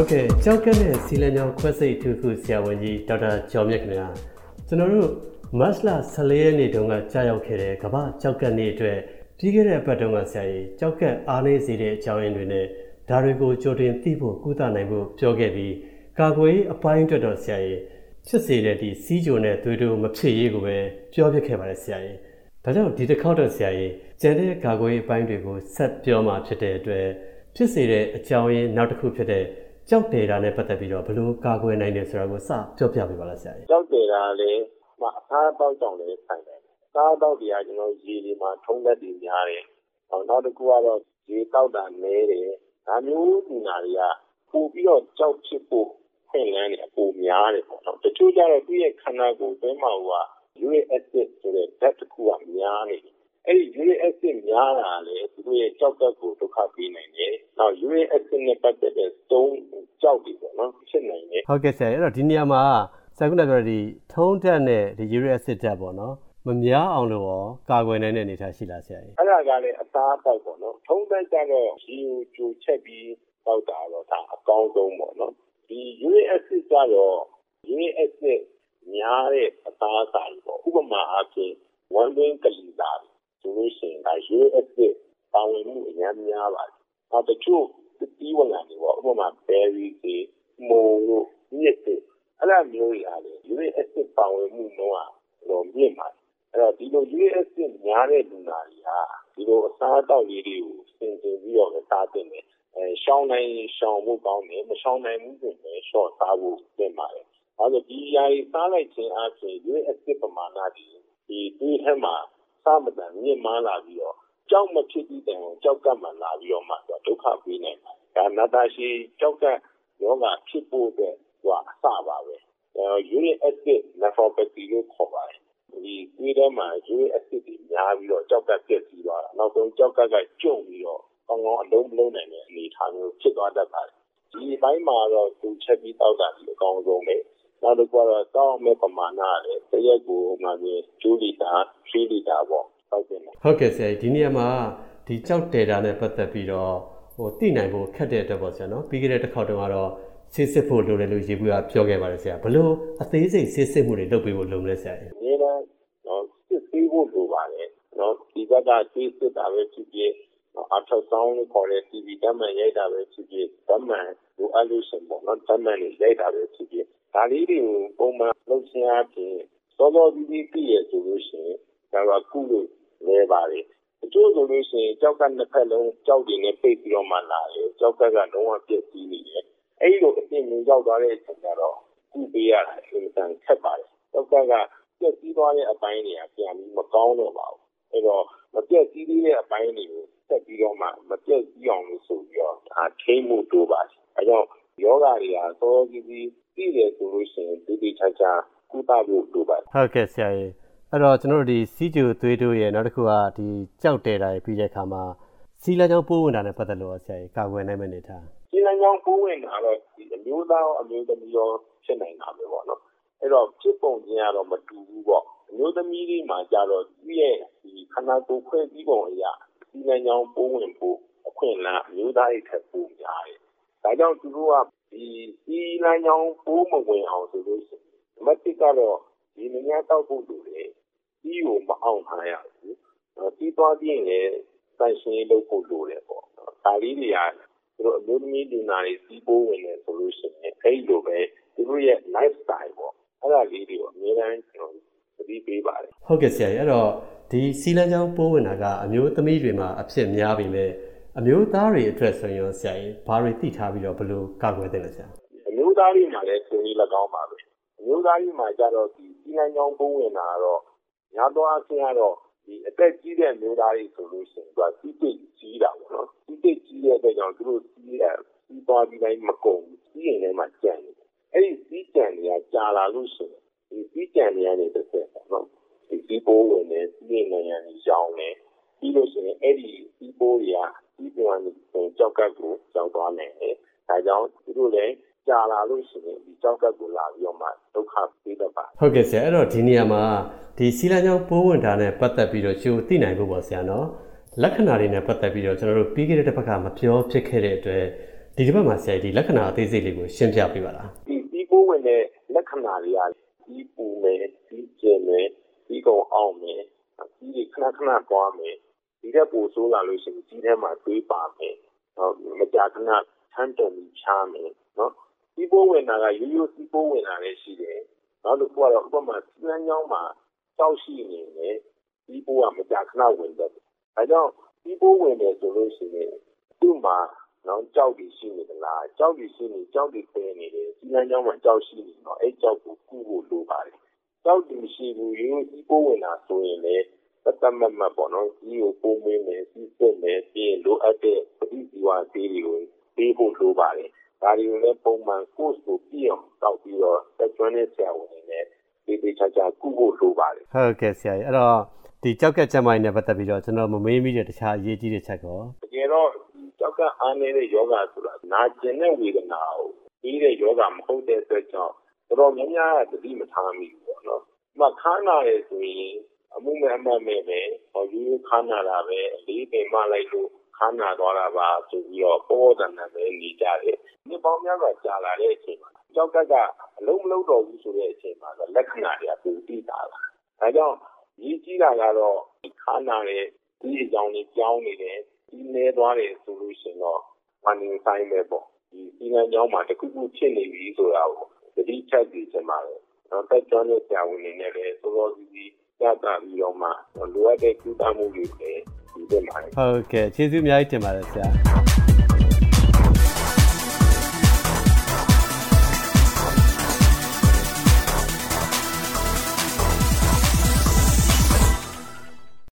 ဟုတ်ကဲ့ကြောက်ကက်နဲ့စီလန်ကြောင်ခွဲစိတ်ထူးခုဆရာဝန်ကြီးဒေါက်တာကျော်မြတ်ခင်ဗျာကျွန်တော်တို့မတ်လ14ရက်နေ့တုန်းကကြာရောက်ခဲ့တဲ့ကမ္ဘာကြောက်ကက်နေ့အတွက်ပြီးခဲ့တဲ့အပတ်တုန်းကဆရာကြီးကြောက်ကက်အားနည်းစေတဲ့အကြောင်းရင်းတွေနဲ့ဒါတွေကိုကြိုတင်သိဖို့ကုသနိုင်ဖို့ပြောခဲ့ပြီးကာကွယ်အပိုင်းအတွက်တော့ဆရာကြီးဖြစ်စေတဲ့ဒီစီးကြိုနဲ့သွေးတိုးမဖြစ်ရေးကိုပဲပြောပြခဲ့ပါတယ်ဆရာကြီးဒါကြောင့်ဒီတစ်ခေါက်တော့ဆရာကြီးကျန်တဲ့ကာကွယ်အပိုင်းတွေကိုဆက်ပြောမှဖြစ်တဲ့အတွက်ဖြစ်စေတဲ့အကြောင်းရင်းနောက်တစ်ခုဖြစ်တဲ့ ကြောက်တယ်တာနဲ့ပတ်သက်ပြီးတော့ဘယ်လိုကာကွယ်နိုင်တယ်ဆိုတာကိုစပြောပြပေးပါလားဆရာကြီးကြောက်တယ်တာလည်းမအသားပေါက်ကြောင့်လည်းဆိုင်တယ်စားတော့ဒီကကျွန်တော်ရေဒီမှာထုံးသက်တည်များတယ်နောက်တစ်ခုကတော့ရေတောက်တာနဲတယ်ဒါမျိုးဒီနာတွေကပို့ပြီးတော့ကြောက်ဖြစ်ဖို့ခွင့်လန်းနေအပူများတယ်ပေါ့နော်တချို့ကျတော့သူ့ရဲ့ခန္ဓာကိုယ်အတွင်းမှာဟိုက uric acid ဆိုတဲ့ဓာတ်တစ်ခုကများနေတယ် အဲ့ဒီ uric acid များတာလေသူတို့ရဲ့ကြောက်တက်ကို ဒုက္ခပေးနိုင်တယ်။နောက် uric acid နဲ့ ပတ်သက်တဲ့သုံးကြောက်တွေပေါ့နော် ဖြစ်နိုင်တယ်။ဟုတ်ကဲ့ဆရာအဲ့တော့ဒီနေရာမှာ ဆရာကပြောဒီထုံးတက်နဲ့ဒီ uric acid ဓာတ်ပေါ့နော် မများအောင်လို့ရော ကာကွယ်နိုင်တဲ့ အနေအထားရှိလားဆရာကြီး။အဲ့ဒါကလည်းအသားပေါက်ပေါ့နော်။ထုံးတက်ကြတော့ ရေကိုကြိုချက်ပြီးပေါက်တာတော့ ဒါအကောင်းဆုံးပေါ့နော်။ဒီ uric acid ကြတော့ uric acid များတဲ့အသားအစာတွေပေါ့ ဥပမာအားဖြင့် ဝမ်းတွင်းကလီတာ ဆိုလို့ရှိရင်ဒါ USS ပါဝင်မှုအများများပါတယ်။နောက်တချို့တီးဝင်လာတွေပေါ့ဥပမာ berry တွေမုံတို့မြစ်တွေအဲ့လိုမျိုးတွေအားလေ USS ပါဝင်မှုနှုန်းကတော့မြင့်ပါတယ်။အဲ့တော့ဒီလို USS များတဲ့လူနာတွေဟာဒီလိုအစားအသောက်လေးတွေကိုစင်စင်ပြီးတော့စားတင်တယ်။အဲရှောင်းနိုင်ရှောင်းဖို့ကောင်းတယ်မရှောင်းနိုင်ဘူးဆိုရင်ရှော့စားဖို့ပြင်ပါတယ်။အဲဒါဒီຢာကြီးစားလိုက်ခြင်းအပြင် USS ပမာဏဒီဒီဒီဟဲမှာ မတန်မြင့်မားလာပြီးတော့ကြောက်မဖြစ်သည့်တိုင်အောင်ကြောက်ကပ်မှလာပြီးတော့မှဒုက္ခပေးနိုင်တယ်။ဒါနာတာရှိကြောက်ကပ်ယောဂဖြစ်ဖို့အတွက်ဟိုအစပါပဲ။ uric acid nephropathy လို့ခေါ်ပါတယ်။ဒီသွေးထဲမှာ uric acid တွေများပြီးတော့ကြောက်ကပ်ပြည့်စည်သွားတာ။နောက်ဆုံးကြောက်ကပ်ကကျုံပြီးတော့ကောင်းကောင်းအလုံးမလုံးနိုင်တဲ့အနေအထားမျိုးဖြစ်သွားတတ်ပါတယ်။ဒီအပိုင်းမှာတော့သူချက်ပြီးတောက်တာဒီအကောင်းဆုံးပဲ။ နောက်တစ်ခုကတော့တောက်မဲ့ပမာဏရတယ်။တရက်ကိုမှပြင်2လီတာ3လီတာပေါ့ဟုတ်ကဲ့ဟုတ်ကဲ့ဆရာဒီနေရာမှာဒီကြောက်တယ်တာနဲ့ပတ်သက်ပြီးတော့ဟိုသိနိုင်ဖို့ခက်တဲ့အတွက်ပေါ့ဆရာနော်ပြီးခဲ့တဲ့တစ်ခေါက်တုန်းကတော့ဆေးစစ်ဖို့လိုတယ်လို့ရေဘူးကပြောခဲ့ပါတယ်ဆရာဘလို့အသေးစိတ်ဆေးစစ်မှုတွေလုပ်ပေးဖို့လိုမလဲဆရာအများအားတော့စစ်ဆေးဖို့လိုပါတယ်နော်ဒီဘက်ကဆေးစစ်တာပဲဖြစ်ဖြစ်အထောက်ဆောင်လို့ခေါ်တဲ့ TV ဓာတ်မှန်ရိုက်တာပဲဖြစ်ဖြစ်ဓာတ်မှန်လိုအပ်လို့ရှင်ပေါ့နော်ဓာတ်မှန်တွေရိုက်တာပဲဖြစ်ဖြစ် ဒါလေးတွေကို ပုံမှန်လုပ်ခြင်းအပြင်စောစောပြီးပြီးပြည့်ရဆိုလို့ရှိရင်ဒါကကုလို့လဲပါတယ် တချို့ဆိုလို့ရှိရင်ကြောက်ကနှစ်ဖက်လုံးကြောက်တွေနဲ့ ပိတ်ပြီးတော့မှလာတယ်ကြောက်ကကလုံးဝပြည့်စည်နေတယ် အဲ့ဒီလိုအပြင်မြင်ရောက်သွားတဲ့အချိန်ကျတော့ ကုပေးရတာ အင်တန်ခက်ပါတယ်ကြောက်ကကပြည့်စည်သွားတဲ့ အပိုင်းတွေက ပြန်ပြီး မကောင်းတော့ပါဘူး အဲ့တော့ မပြည့်စည်သေးတဲ့ အပိုင်းတွေကို ဆက်ပြီးတော့မှ မပြည့်စည်အောင်လို့ ဆိုပြီးတော့ဒါထိမှုတိုးပါတယ်အဲကြောင့်ယောဂတွေဟာသောကြီးကြီး သိတယ်ဆိုလို့ရှိရင်ဒီဒီချာချာကုသဖို့လိုပါတယ်ဟုတ်ကဲ့ဆရာကြီးအဲ့တော့ကျွန်တော်တို့ဒီစီဂျူသွေးတိုးရဲ့နောက်တစ်ခုကဒီကြောက်တယ်တာပြီးတဲ့အခါမှာစီလန်ကြောင်းပိုးဝင်တာနဲ့ပတ်သက်လို့ဆရာကြီးကာကွယ်နိုင်မယ့်အနေထားစီလန်ကြောင်းပိုးဝင်တာတော့ဒီအမျိုးသားရောအမျိုးသမီးရောဖြစ်နိုင်တာပဲပေါ့နော်အဲ့တော့ဖြစ်ပုံချင်းကတော့မတူဘူးပေါ့အမျိုးသမီးတွေမှာကြတော့သူ့ရဲ့ဒီခန္ဓာကိုယ်ခွဲပြီးပုံအရာစီလန်ကြောင်းပိုးဝင်ဖို့အခွင့်အလမ်းအမျိုးသားတွေထက်ပိုများတယ်ဒါကြောင့်သူတို့က ဒီစီလန်ကြောင်း ပိုးမဝင်အောင်ဆိုလို့ရှိရင်မတိကတော့ဒီနည်းတောက်ဖို့လိုတယ်ပြီးကို မအောင်ထားရဘူးပြီးသွားပြီးရင်လည်းတန်ရှင်းလုပ်ဖို့ လိုတယ်ပေါ့ ဒါလေးတွေကသူတို့အမျိုးသမီးလူနာတွေစီးပိုးဝင်တယ်ဆိုလို့ရှိရင် အဲ့လိုပဲ သူတို့ရဲ့ lifestyle ပေါ့ အဲ့ဒါလေးတွေကို အများအားကျွန်တော်သတိပေးပါတယ် ဟုတ်ကဲ့ဆရာကြီးအဲ့တော့ ဒီစီလန်းချောင်း ပိုးဝင်တာက အမျိုးသမီးတွေမှာ အဖြစ်များပြီမဲ့ အမျိုးသားတွေအတွက်ဆိုရင်ဆရာကြီးဘာတွေသိထားပြီးတော့ဘယ်လိုကာကွယ်သင့်လဲဆရာအမျိုးသားတွေမှာလည်းသူကြီး၎င်းပါပဲအမျိုးသားတွေမှာကြတော့ဒီစီလန်းချောင်းပိုးဝင်တာကတော့များသောအားဖြင့်ကတော့ဒီအသက်ကြီးတဲ့မျိုးသားတွေဆိုလို့ရှိရင်သူကစီးတိတ်ကြီးတာပေါ့နော်စီးတိတ်ကြီးတဲ့အတွက်ကြောင့်သူတို့စီးရစီးသွားပြီးတိုင်းမကုန်ဘူးစီးရင်ထဲမှာကြံနေတယ်အဲ့ဒီစီးကြံတွေကကြာလာလို့ရှိရင်ဒီစီးကြံတွေကနေတစ်ဆက်ပေါ့နော်ဒီစီးပိုးဝင်နေစီးရင်နေရနေရောင်းနေပြီးလို့ရှိရင်အဲ့ဒီစီးပိုးတွေက စီးပြန်နေကြောက်ကပ်ကိုကြောက်သွားနိုင်တယ်ဒါကြောင့်သူတို့လည်းကြာလာလို့ရှိရင်ဒီကြောက်ကပ်ကိုလာပြီးတော့မှဒုက္ခပေးတတ်ပါဟုတ်ကဲ့ဆရာအဲ့တော့ဒီနေရာမှာဒီစီလန်ကြောင့်ပိုးဝင်တာနဲ့ပတ်သက်ပြီးတော့ရှုသိနိုင်ဖို့ပေါ့ဆရာနော်လက္ခဏာတွေနဲ့ပတ်သက်ပြီးတော့ကျွန်တော်တို့ပြီးခဲ့တဲ့တစ်ပတ်ကမပြောဖြစ်ခဲ့တဲ့အတွက်ဒီတစ်ပတ်မှာဆရာဒီလက္ခဏာအသေးစိတ်လေးကိုရှင်းပြပေးပါလားဒီဒီကိုဝင်တဲ့လက္ခဏာတွေကဒီပူမယ်ဒီကျင်မယ်ဒီကောင်အောင်မယ်ဒီခဏခဏသွားမယ် ဒီတဲ့ပူဆိုးလာလို့ရှိရင်ဒီထဲမှာသွေးပါမယ်မကြာခဏထမ်းတုံပြီးချားမယ်နော်ဒီပိုးဝင်တာကရိုးရိုးဒီပိုးဝင်တာလည်းရှိတယ်နောက်တစ်ခုကတော့ဥပမာစီလန်းကြောင်းမှာကြောက်ရှိနေတယ်ဒီပိုးကမကြာခဏဝင်တယ်အဲကြောင့်ဒီပိုးဝင်တယ်ဆိုလို့ရှိရင်သူ့မှာနော်ကြောက်ပြီးရှိနေသလားကြောက်ပြီးရှိနေကြောက်ပြီးပဲနေတယ်စီလန်းကြောင်းမှာကြောက်ရှိနေတော့အဲကြောက်ကိုကုဖို့လိုပါတယ်ကြောက်ပြီးရှိဘူးရိုးရိုးဒီပိုးဝင်တာဆိုရင်လည်း တတ်မှတ်မှတ်ပေါ့နော်ဒီကိုပုံမင်းမယ်စီးစစ်မယ်ပြီးရင်လိုအပ်တဲ့ပဋိဇီဝဆေးတွေကိုပေးဖို့လိုပါတယ်ဒါတွေကိုလည်းပုံမှန် course ကိုပြည့်အောင်တောက်ပြီးတော့တက်ကျွမ်းတဲ့ဆရာဝန်တွေနဲ့ဒီဒီချာချာကုဖို့လိုပါတယ်ဟုတ်ကဲ့ဆရာကြီးအဲ့တော့ဒီကြောက်ကက်ကျမိုင်းနဲ့ပတ်သက်ပြီးတော့ကျွန်တော်မမေးမိတဲ့တခြားအရေးကြီးတဲ့ချက်ကောတကယ်တော့ကြောက်ကအားနေတဲ့ယောဂဆိုတာနာကျင်တဲ့ဝေဒနာကိုပြီးတဲ့ယောဂမဟုတ်တဲ့အတွက်ကြောင့်တော်တော်များများသတိမထားမိဘူးပေါ့နော်။မှခါနာရဲဆိုရင် အမှုမဲ့အမှတ်မဲ့ပဲဟောယူခါနာတာပဲအလေးပင်မလိုက်လို့ခါနာသွားတာပါဆိုပြီးတော့ပေါ်တန်တယ်ပဲနေကြတယ်။ဒီပေါင်းများစွာကြာလာတဲ့အချိန်မှာကြောက်ကက်ကအလုံးမလုံးတော့ဘူးဆိုတဲ့အချိန်မှာလက္ခဏာတွေကပုံတိတာလာ။ဒါကြောင့်ရည်ကြီးတာကတော့ခါနာတဲ့ဒီအကြောင်းကြီးကြောင်းနေတယ်ဒီနေသွားတယ်ဆိုလို့ရှိရင်တော့ warning sign ပဲပေါ့ဒီစီမံကြောင်းမှာတခုခုဖြစ်နေပြီဆိုတာကိုသတိချက်ပြီးချင်ပါတယ်တော့တက်ကြွတဲ့ဆရာဝန်တွေနဲ့လည်းစောစောစီးစီး ရတာပြီးတော့မှလိုအပ်တဲ့ကုသမှုတွေလည်းဒီဘက်မှာဟုတ်ကဲ့ကျေးဇူးအများကြီးတင်ပါတယ်ဆရာ